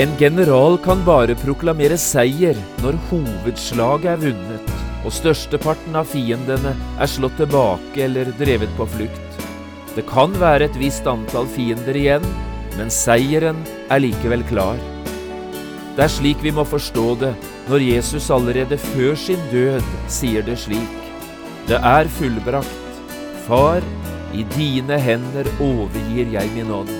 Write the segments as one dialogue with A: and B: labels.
A: En general kan bare proklamere seier når hovedslaget er vunnet og størsteparten av fiendene er slått tilbake eller drevet på flukt. Det kan være et visst antall fiender igjen, men seieren er likevel klar. Det er slik vi må forstå det når Jesus allerede før sin død sier det slik. Det er fullbrakt. Far, i dine hender overgir jeg min ånd.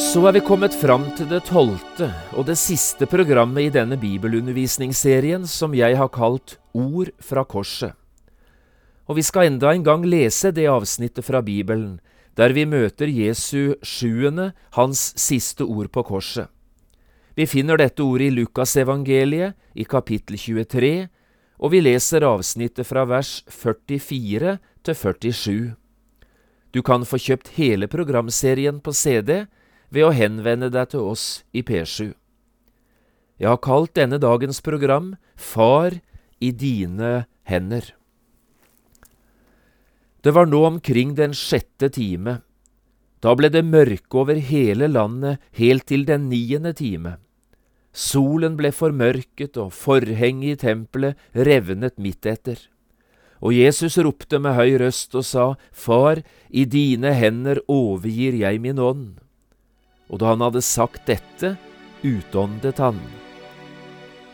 A: Så er vi kommet fram til det tolvte og det siste programmet i denne bibelundervisningsserien som jeg har kalt Ord fra korset. Og vi skal enda en gang lese det avsnittet fra Bibelen der vi møter Jesu sjuende, hans siste ord på korset. Vi finner dette ordet i Lukasevangeliet i kapittel 23, og vi leser avsnittet fra vers 44 til 47. Du kan få kjøpt hele programserien på CD ved å henvende deg til oss i P7. Jeg har kalt denne dagens program Far i dine hender. Det var nå omkring den sjette time. Da ble det mørke over hele landet helt til den niende time. Solen ble formørket og forhenget i tempelet revnet midt etter. Og Jesus ropte med høy røst og sa, Far, i dine hender overgir jeg min ånd. Og da han hadde sagt dette, utåndet han.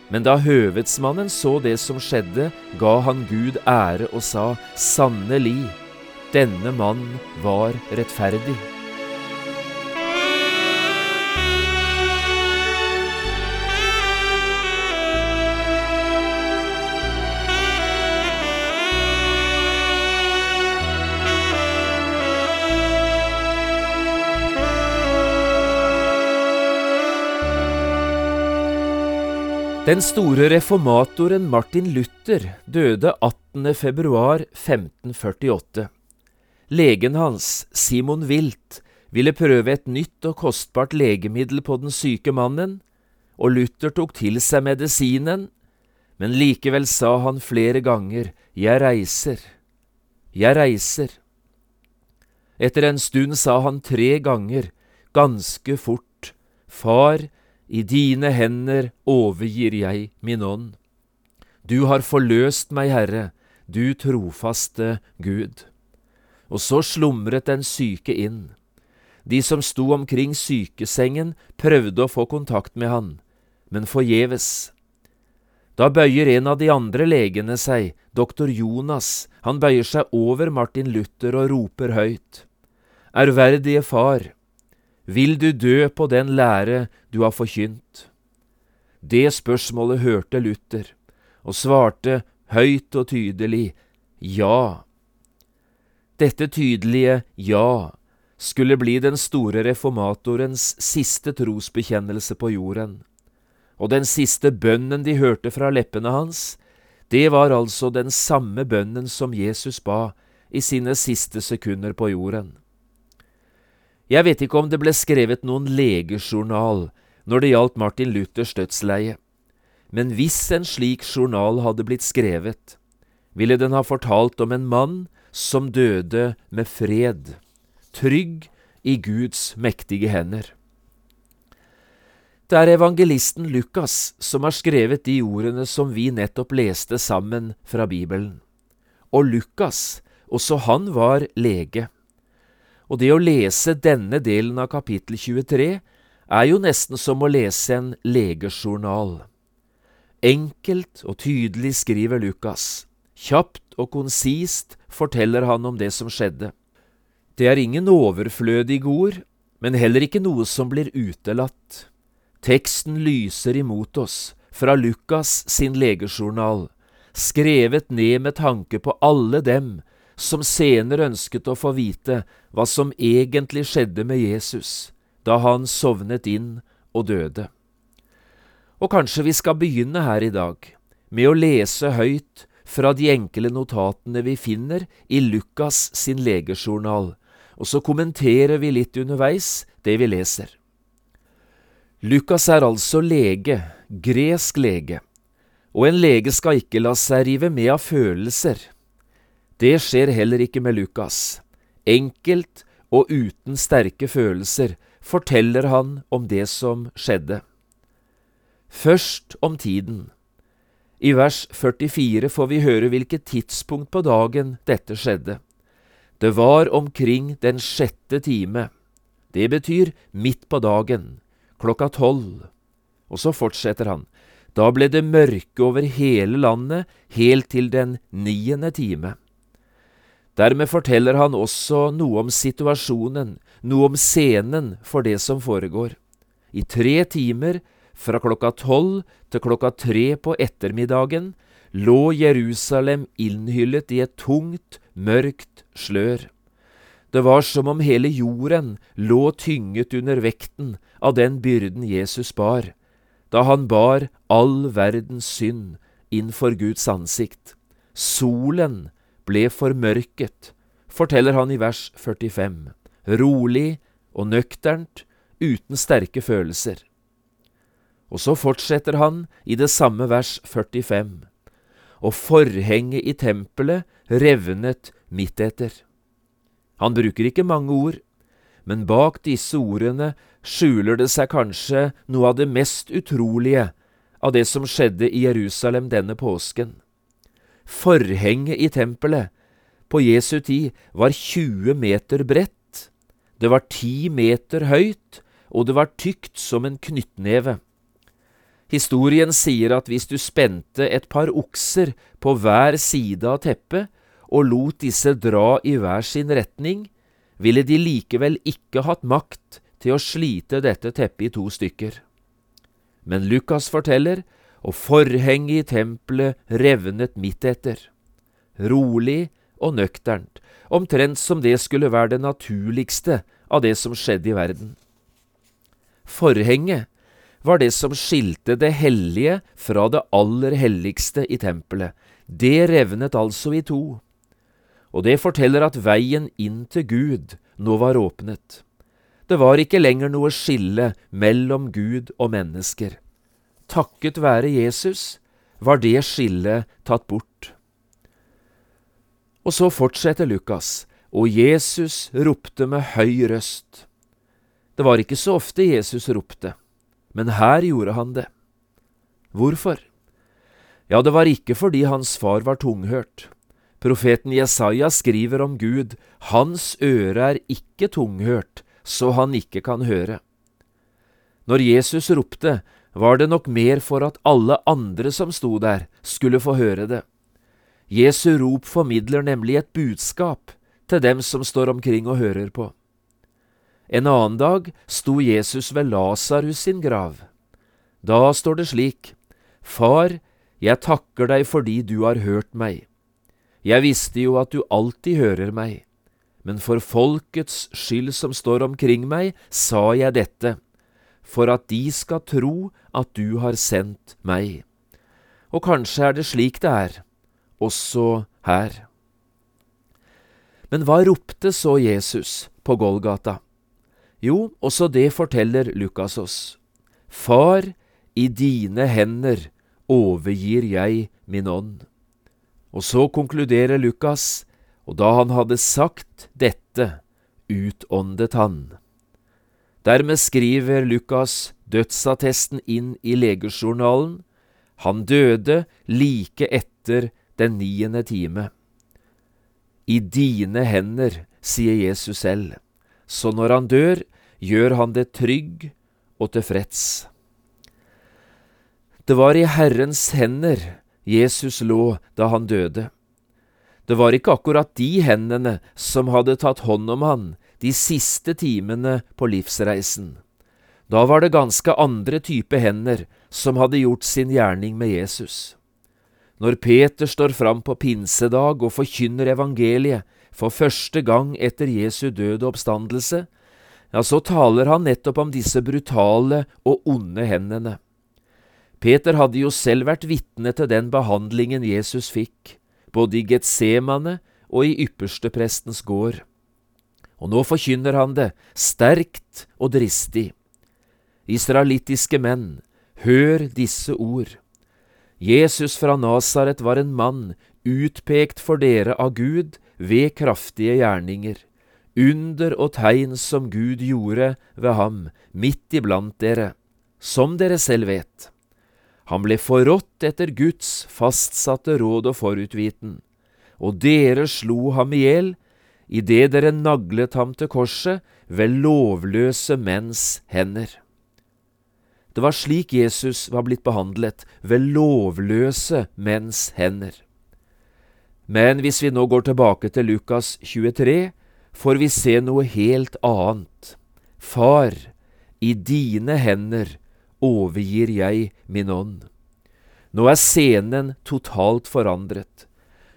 A: Men da høvedsmannen så det som skjedde, ga han Gud ære og sa, Sannelig, denne mann var rettferdig. Den store reformatoren Martin Luther døde 18. februar 1548. Legen hans, Simon Wilt, ville prøve et nytt og kostbart legemiddel på den syke mannen, og Luther tok til seg medisinen, men likevel sa han flere ganger, Jeg reiser, jeg reiser. Etter en stund sa han tre ganger, ganske fort, Far, i dine hender overgir jeg min ånd. Du har forløst meg, Herre, du trofaste Gud. Og så slumret den syke inn. De som sto omkring sykesengen, prøvde å få kontakt med han, men forgjeves. Da bøyer en av de andre legene seg, doktor Jonas, han bøyer seg over Martin Luther og roper høyt. Ærverdige far, vil du dø på den lære du har forkynt? Det spørsmålet hørte Luther, og svarte høyt og tydelig ja. Dette tydelige ja skulle bli den store reformatorens siste trosbekjennelse på jorden, og den siste bønnen de hørte fra leppene hans, det var altså den samme bønnen som Jesus ba i sine siste sekunder på jorden. Jeg vet ikke om det ble skrevet noen legejournal når det gjaldt Martin Luthers dødsleie, men hvis en slik journal hadde blitt skrevet, ville den ha fortalt om en mann som døde med fred, trygg i Guds mektige hender. Det er evangelisten Lukas som har skrevet de ordene som vi nettopp leste sammen fra Bibelen. Og Lukas, også han var lege og det å lese denne delen av kapittel 23 er jo nesten som å lese en legejournal. Enkelt og tydelig skriver Lukas. Kjapt og konsist forteller han om det som skjedde. Det er ingen overflødige ord, men heller ikke noe som blir utelatt. Teksten lyser imot oss fra Lukas sin legejournal, skrevet ned med tanke på alle dem som senere ønsket å få vite hva som egentlig skjedde med Jesus da han sovnet inn og døde. Og kanskje vi skal begynne her i dag med å lese høyt fra de enkle notatene vi finner i Lukas sin legejournal, og så kommenterer vi litt underveis det vi leser. Lukas er altså lege, gresk lege, og en lege skal ikke la seg rive med av følelser. Det skjer heller ikke med Lukas. Enkelt og uten sterke følelser forteller han om det som skjedde. Først om tiden. I vers 44 får vi høre hvilket tidspunkt på dagen dette skjedde. Det var omkring den sjette time. Det betyr midt på dagen, klokka tolv. Og så fortsetter han. Da ble det mørke over hele landet helt til den niende time. Dermed forteller han også noe om situasjonen, noe om scenen for det som foregår. I tre timer, fra klokka tolv til klokka tre på ettermiddagen, lå Jerusalem innhyllet i et tungt, mørkt slør. Det var som om hele jorden lå tynget under vekten av den byrden Jesus bar, da han bar all verdens synd innfor Guds ansikt. Solen ble formørket, forteller han i vers 45, rolig og nøkternt, uten sterke følelser. Og så fortsetter han i det samme vers 45, og forhenget i tempelet revnet midt etter. Han bruker ikke mange ord, men bak disse ordene skjuler det seg kanskje noe av det mest utrolige av det som skjedde i Jerusalem denne påsken. Forhenget i tempelet på Jesu tid var 20 meter bredt, det var 10 meter høyt, og det var tykt som en knyttneve. Historien sier at hvis du spente et par okser på hver side av teppet og lot disse dra i hver sin retning, ville de likevel ikke hatt makt til å slite dette teppet i to stykker. Men Lukas forteller og forhenget i tempelet revnet midt etter. Rolig og nøkternt, omtrent som det skulle være det naturligste av det som skjedde i verden. Forhenget var det som skilte det hellige fra det aller helligste i tempelet. Det revnet altså i to. Og det forteller at veien inn til Gud nå var åpnet. Det var ikke lenger noe skille mellom Gud og mennesker. Takket være Jesus var det skillet tatt bort. Og så fortsetter Lukas, og Jesus ropte med høy røst. Det var ikke så ofte Jesus ropte, men her gjorde han det. Hvorfor? Ja, det var ikke fordi hans far var tunghørt. Profeten Jesaja skriver om Gud, hans øre er ikke tunghørt, så han ikke kan høre. Når Jesus ropte, var det nok mer for at alle andre som sto der, skulle få høre det. Jesu rop formidler nemlig et budskap til dem som står omkring og hører på. En annen dag sto Jesus ved Lasarus sin grav. Da står det slik, Far, jeg takker deg fordi du har hørt meg. Jeg visste jo at du alltid hører meg, men for folkets skyld som står omkring meg, sa jeg dette, for at de skal tro at du har sendt meg. Og kanskje er det slik det er, også her. Men hva ropte så Jesus på Golgata? Jo, også det forteller Lukas oss. Far, i dine hender overgir jeg min ånd. Og så konkluderer Lukas, og da han hadde sagt dette, utåndet han. Dermed skriver Lukas dødsattesten inn i legejournalen. Han døde like etter den niende time. I dine hender, sier Jesus selv, så når han dør, gjør han det trygg og tilfreds. Det var i Herrens hender Jesus lå da han døde. Det var ikke akkurat de hendene som hadde tatt hånd om han de siste timene på livsreisen. Da var det ganske andre type hender som hadde gjort sin gjerning med Jesus. Når Peter står fram på pinsedag og forkynner evangeliet for første gang etter Jesu død og oppstandelse, ja, så taler han nettopp om disse brutale og onde hendene. Peter hadde jo selv vært vitne til den behandlingen Jesus fikk, både i Getsemane og i yppersteprestens gård. Og nå forkynner han det, sterkt og dristig. Israelittiske menn, hør disse ord. Jesus fra Nasaret var en mann utpekt for dere av Gud ved kraftige gjerninger, under og tegn som Gud gjorde ved ham midt iblant dere, som dere selv vet. Han ble forrådt etter Guds fastsatte råd og forutviten, og dere slo ham i hjel idet dere naglet ham til korset ved lovløse menns hender. Det var slik Jesus var blitt behandlet, ved lovløse menns hender. Men hvis vi nå går tilbake til Lukas 23, får vi se noe helt annet. Far, i dine hender overgir jeg min ånd. Nå er scenen totalt forandret.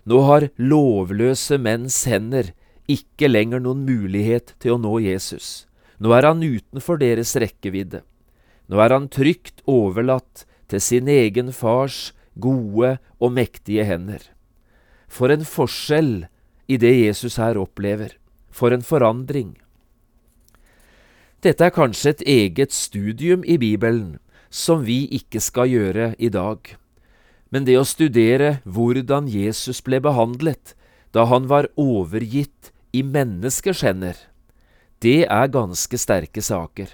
A: Nå har lovløse menns hender ikke lenger noen mulighet til å nå Jesus. Nå er han utenfor deres rekkevidde. Nå er han trygt overlatt til sin egen fars gode og mektige hender. For en forskjell i det Jesus her opplever. For en forandring. Dette er kanskje et eget studium i Bibelen som vi ikke skal gjøre i dag. Men det å studere hvordan Jesus ble behandlet da han var overgitt i menneskers hender, det er ganske sterke saker.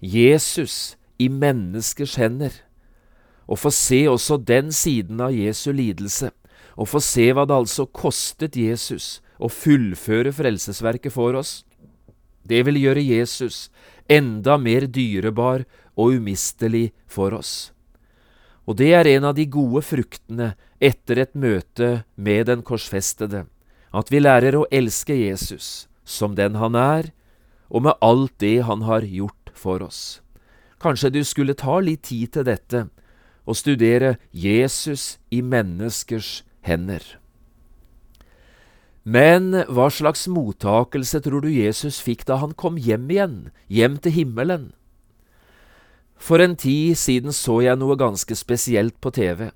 A: Jesus i menneskers hender. Å få se også den siden av Jesu lidelse, og få se hva det altså kostet Jesus å fullføre frelsesverket for oss, det vil gjøre Jesus enda mer dyrebar og umistelig for oss. Og det er en av de gode fruktene etter et møte med den korsfestede, at vi lærer å elske Jesus som den han er, og med alt det han har gjort for oss. Kanskje du skulle ta litt tid til dette og studere Jesus i menneskers hender. Men hva slags mottakelse tror du Jesus fikk da han kom hjem igjen, hjem til himmelen? For en tid siden så jeg noe ganske spesielt på TV.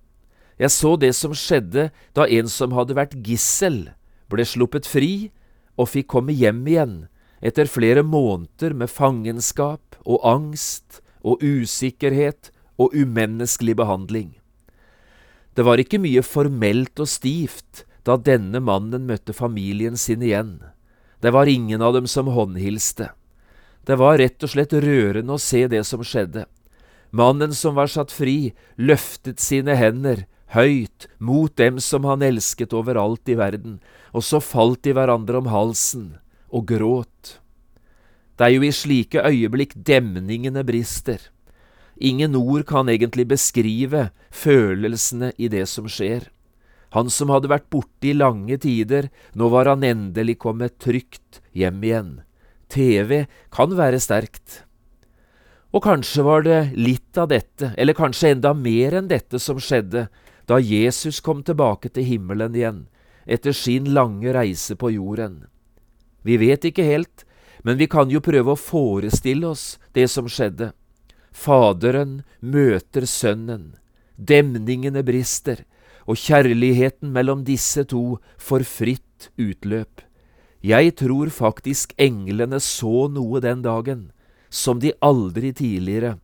A: Jeg så det som skjedde da en som hadde vært gissel, ble sluppet fri og fikk komme hjem igjen etter flere måneder med fangenskap og angst og usikkerhet og umenneskelig behandling. Det var ikke mye formelt og stivt da denne mannen møtte familien sin igjen. Det var ingen av dem som håndhilste. Det var rett og slett rørende å se det som skjedde. Mannen som var satt fri, løftet sine hender høyt mot dem som han elsket overalt i verden, og så falt de hverandre om halsen og gråt. Det er jo i slike øyeblikk demningene brister. Ingen ord kan egentlig beskrive følelsene i det som skjer. Han som hadde vært borte i lange tider, nå var han endelig kommet trygt hjem igjen. TV kan være sterkt. Og kanskje var det litt av dette, eller kanskje enda mer enn dette, som skjedde da Jesus kom tilbake til himmelen igjen, etter sin lange reise på jorden. Vi vet ikke helt, men vi kan jo prøve å forestille oss det som skjedde. Faderen møter sønnen, demningene brister, og kjærligheten mellom disse to får fritt utløp. Jeg tror faktisk englene så noe den dagen som de aldri tidligere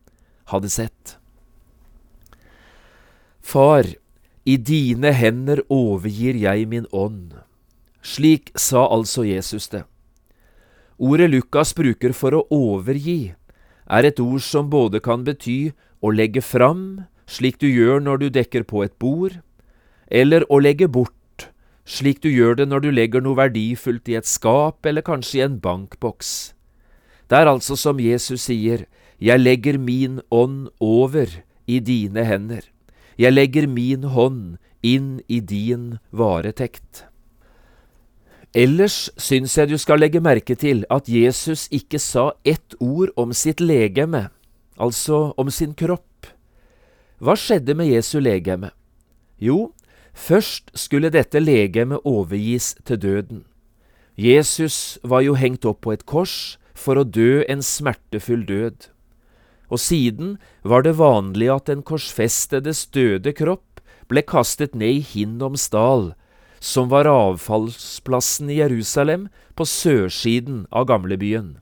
A: hadde sett. Far, i dine hender overgir jeg min ånd. Slik sa altså Jesus det. Ordet Lukas bruker for å overgi, er et ord som både kan bety å legge fram, slik du gjør når du dekker på et bord, eller å legge bort, slik du gjør det når du legger noe verdifullt i et skap eller kanskje i en bankboks. Det er altså som Jesus sier, Jeg legger min ånd over i dine hender. Jeg legger min hånd inn i din varetekt. Ellers syns jeg du skal legge merke til at Jesus ikke sa ett ord om sitt legeme, altså om sin kropp. Hva skjedde med Jesu legeme? Jo, først skulle dette legemet overgis til døden. Jesus var jo hengt opp på et kors for å dø en smertefull død. Og siden var det vanlig at den korsfestedes døde kropp ble kastet ned i Hinnomsdal, som var avfallsplassen i Jerusalem på sørsiden av gamlebyen,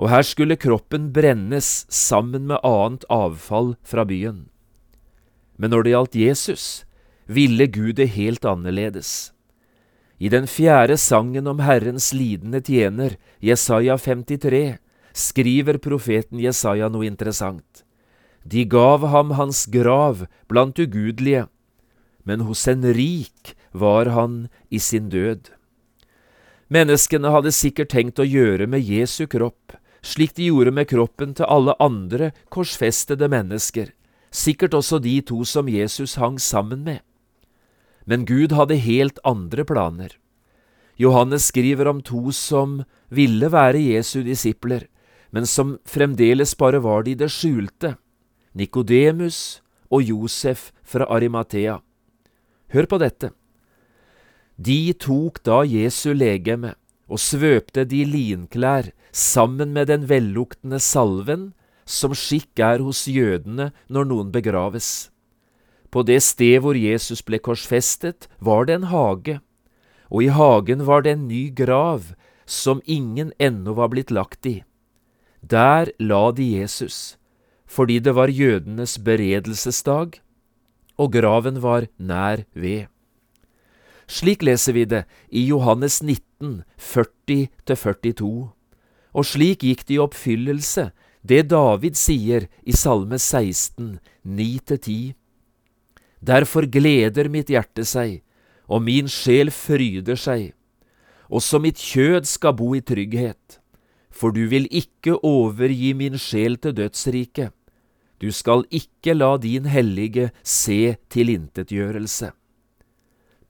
A: og her skulle kroppen brennes sammen med annet avfall fra byen. Men når det gjaldt Jesus, ville Gud det helt annerledes. I den fjerde sangen om Herrens lidende tjener, Jesaja 53, skriver profeten Jesaja noe interessant. De gav ham hans grav blant ugudelige, men hos en rik var han i sin død. Menneskene hadde sikkert tenkt å gjøre med Jesu kropp, slik de gjorde med kroppen til alle andre korsfestede mennesker, sikkert også de to som Jesus hang sammen med. Men Gud hadde helt andre planer. Johannes skriver om to som ville være Jesu disipler, men som fremdeles bare var de det skjulte, Nikodemus og Josef fra Arimathea. Hør på dette. De tok da Jesu legeme og svøpte de linklær sammen med den velluktende salven som skikk er hos jødene når noen begraves. På det sted hvor Jesus ble korsfestet, var det en hage, og i hagen var det en ny grav som ingen ennå var blitt lagt i. Der la de Jesus, fordi det var jødenes beredelsesdag, og graven var nær ved. Slik leser vi det i Johannes 19, 40–42, og slik gikk det i oppfyllelse, det David sier i Salme 16, 9–10. Derfor gleder mitt hjerte seg, og min sjel fryder seg. Også mitt kjød skal bo i trygghet, for du vil ikke overgi min sjel til dødsriket. Du skal ikke la din hellige se tilintetgjørelse.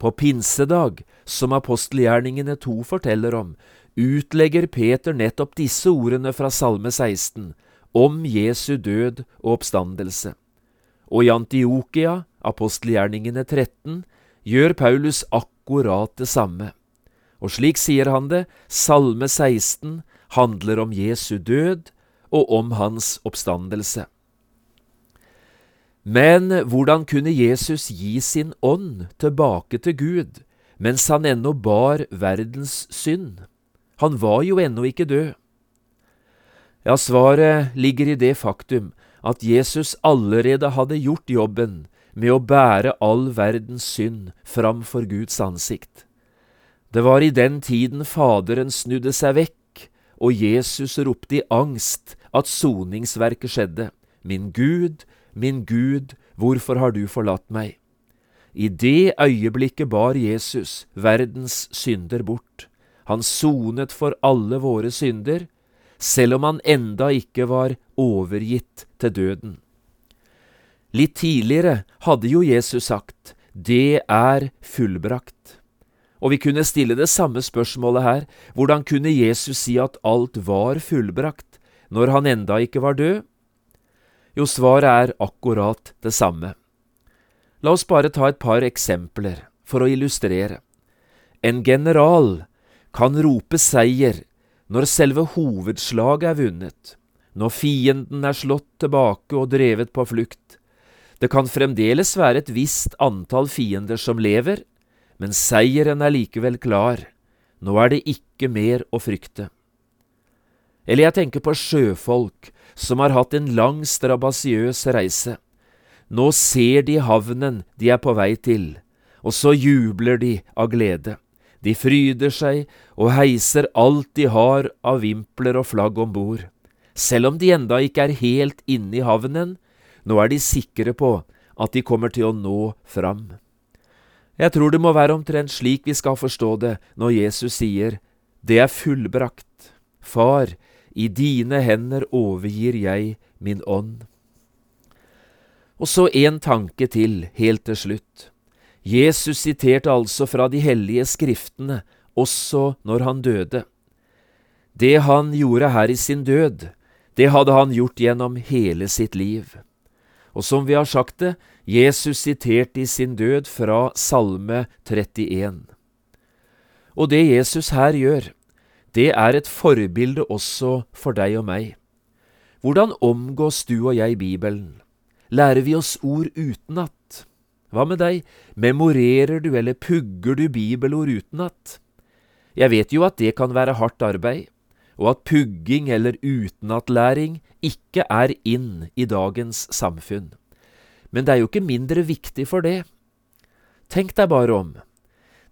A: På pinsedag, som apostelgjerningene to forteller om, utlegger Peter nettopp disse ordene fra Salme 16 om Jesu død og oppstandelse. Og i Antiokia, apostelgjerningene 13, gjør Paulus akkurat det samme. Og slik sier han det, Salme 16 handler om Jesu død og om hans oppstandelse. Men hvordan kunne Jesus gi sin ånd tilbake til Gud mens han ennå bar verdens synd? Han var jo ennå ikke død. Ja, svaret ligger i det faktum at Jesus allerede hadde gjort jobben med å bære all verdens synd framfor Guds ansikt. Det var i den tiden Faderen snudde seg vekk, og Jesus ropte i angst at soningsverket skjedde. Min Gud, min Gud, hvorfor har du forlatt meg? I det øyeblikket bar Jesus verdens synder bort. Han sonet for alle våre synder, selv om han enda ikke var overgitt til døden. Litt tidligere hadde jo Jesus sagt, det er fullbrakt. Og vi kunne stille det samme spørsmålet her, hvordan kunne Jesus si at alt var fullbrakt, når han enda ikke var død? Jo, svaret er akkurat det samme. La oss bare ta et par eksempler for å illustrere. En general kan rope seier når selve hovedslaget er vunnet, når fienden er slått tilbake og drevet på flukt, det kan fremdeles være et visst antall fiender som lever, men seieren er likevel klar. Nå er det ikke mer å frykte. Eller jeg tenker på sjøfolk som har hatt en lang, strabasiøs reise. Nå ser de havnen de er på vei til, og så jubler de av glede. De fryder seg og heiser alt de har av vimpler og flagg om bord. Selv om de enda ikke er helt inne i havnen, nå er de sikre på at de kommer til å nå fram. Jeg tror det må være omtrent slik vi skal forstå det når Jesus sier, Det er fullbrakt. Far, i dine hender overgir jeg min ånd. Og så en tanke til, helt til slutt. Jesus siterte altså fra de hellige skriftene også når han døde. Det han gjorde her i sin død, det hadde han gjort gjennom hele sitt liv. Og som vi har sagt det, Jesus siterte i sin død fra Salme 31. Og det Jesus her gjør, det er et forbilde også for deg og meg. Hvordan omgås du og jeg Bibelen? Lærer vi oss ord utenat? Hva med deg, memorerer du eller pugger du bibelord utenat? Jeg vet jo at det kan være hardt arbeid, og at pugging eller utenatlæring ikke er inn i dagens samfunn. Men det er jo ikke mindre viktig for det. Tenk deg bare om.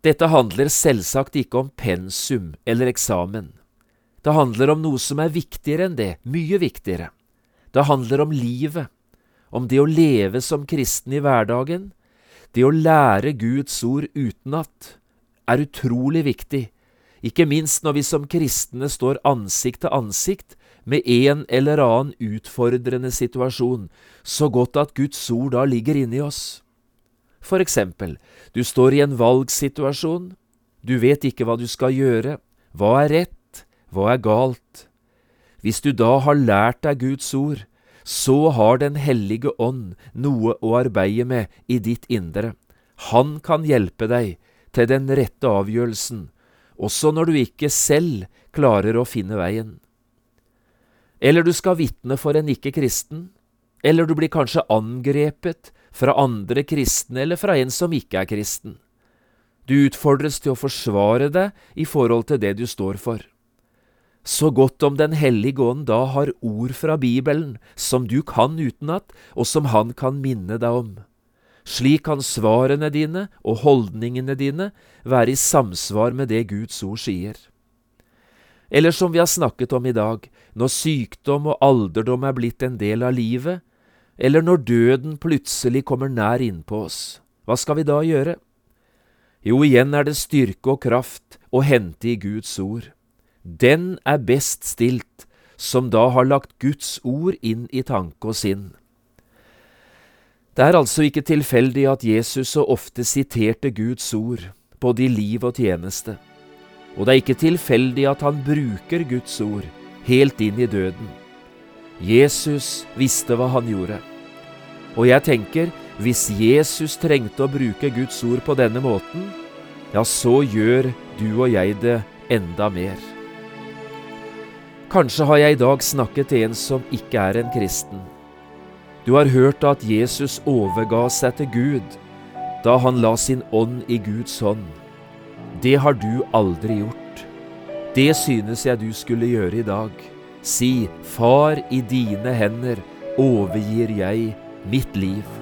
A: Dette handler selvsagt ikke om pensum eller eksamen. Det handler om noe som er viktigere enn det, mye viktigere. Det handler om livet, om det å leve som kristen i hverdagen. Det å lære Guds ord utenat er utrolig viktig ikke minst når vi som kristne står ansikt til ansikt med en eller annen utfordrende situasjon, så godt at Guds ord da ligger inni oss. For eksempel, du står i en valgsituasjon, du vet ikke hva du skal gjøre, hva er rett, hva er galt. Hvis du da har lært deg Guds ord, så har Den hellige ånd noe å arbeide med i ditt indre. Han kan hjelpe deg til den rette avgjørelsen, også når du ikke selv klarer å finne veien. Eller du skal vitne for en ikke-kristen, eller du blir kanskje angrepet fra andre kristne eller fra en som ikke er kristen. Du utfordres til å forsvare deg i forhold til det du står for. Så godt om Den hellige ånd da har ord fra Bibelen som du kan utenat, og som han kan minne deg om. Slik kan svarene dine og holdningene dine være i samsvar med det Guds ord sier. Eller som vi har snakket om i dag, når sykdom og alderdom er blitt en del av livet, eller når døden plutselig kommer nær innpå oss, hva skal vi da gjøre? Jo, igjen er det styrke og kraft å hente i Guds ord. Den er best stilt som da har lagt Guds ord inn i tanke og sinn. Det er altså ikke tilfeldig at Jesus så ofte siterte Guds ord, både i liv og tjeneste. Og det er ikke tilfeldig at han bruker Guds ord helt inn i døden. Jesus visste hva han gjorde. Og jeg tenker, hvis Jesus trengte å bruke Guds ord på denne måten, ja, så gjør du og jeg det enda mer. Kanskje har jeg i dag snakket til en som ikke er en kristen. Du har hørt at Jesus overga seg til Gud da han la sin ånd i Guds hånd. Det har du aldri gjort. Det synes jeg du skulle gjøre i dag. Si, Far, i dine hender overgir jeg mitt liv.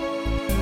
B: うん。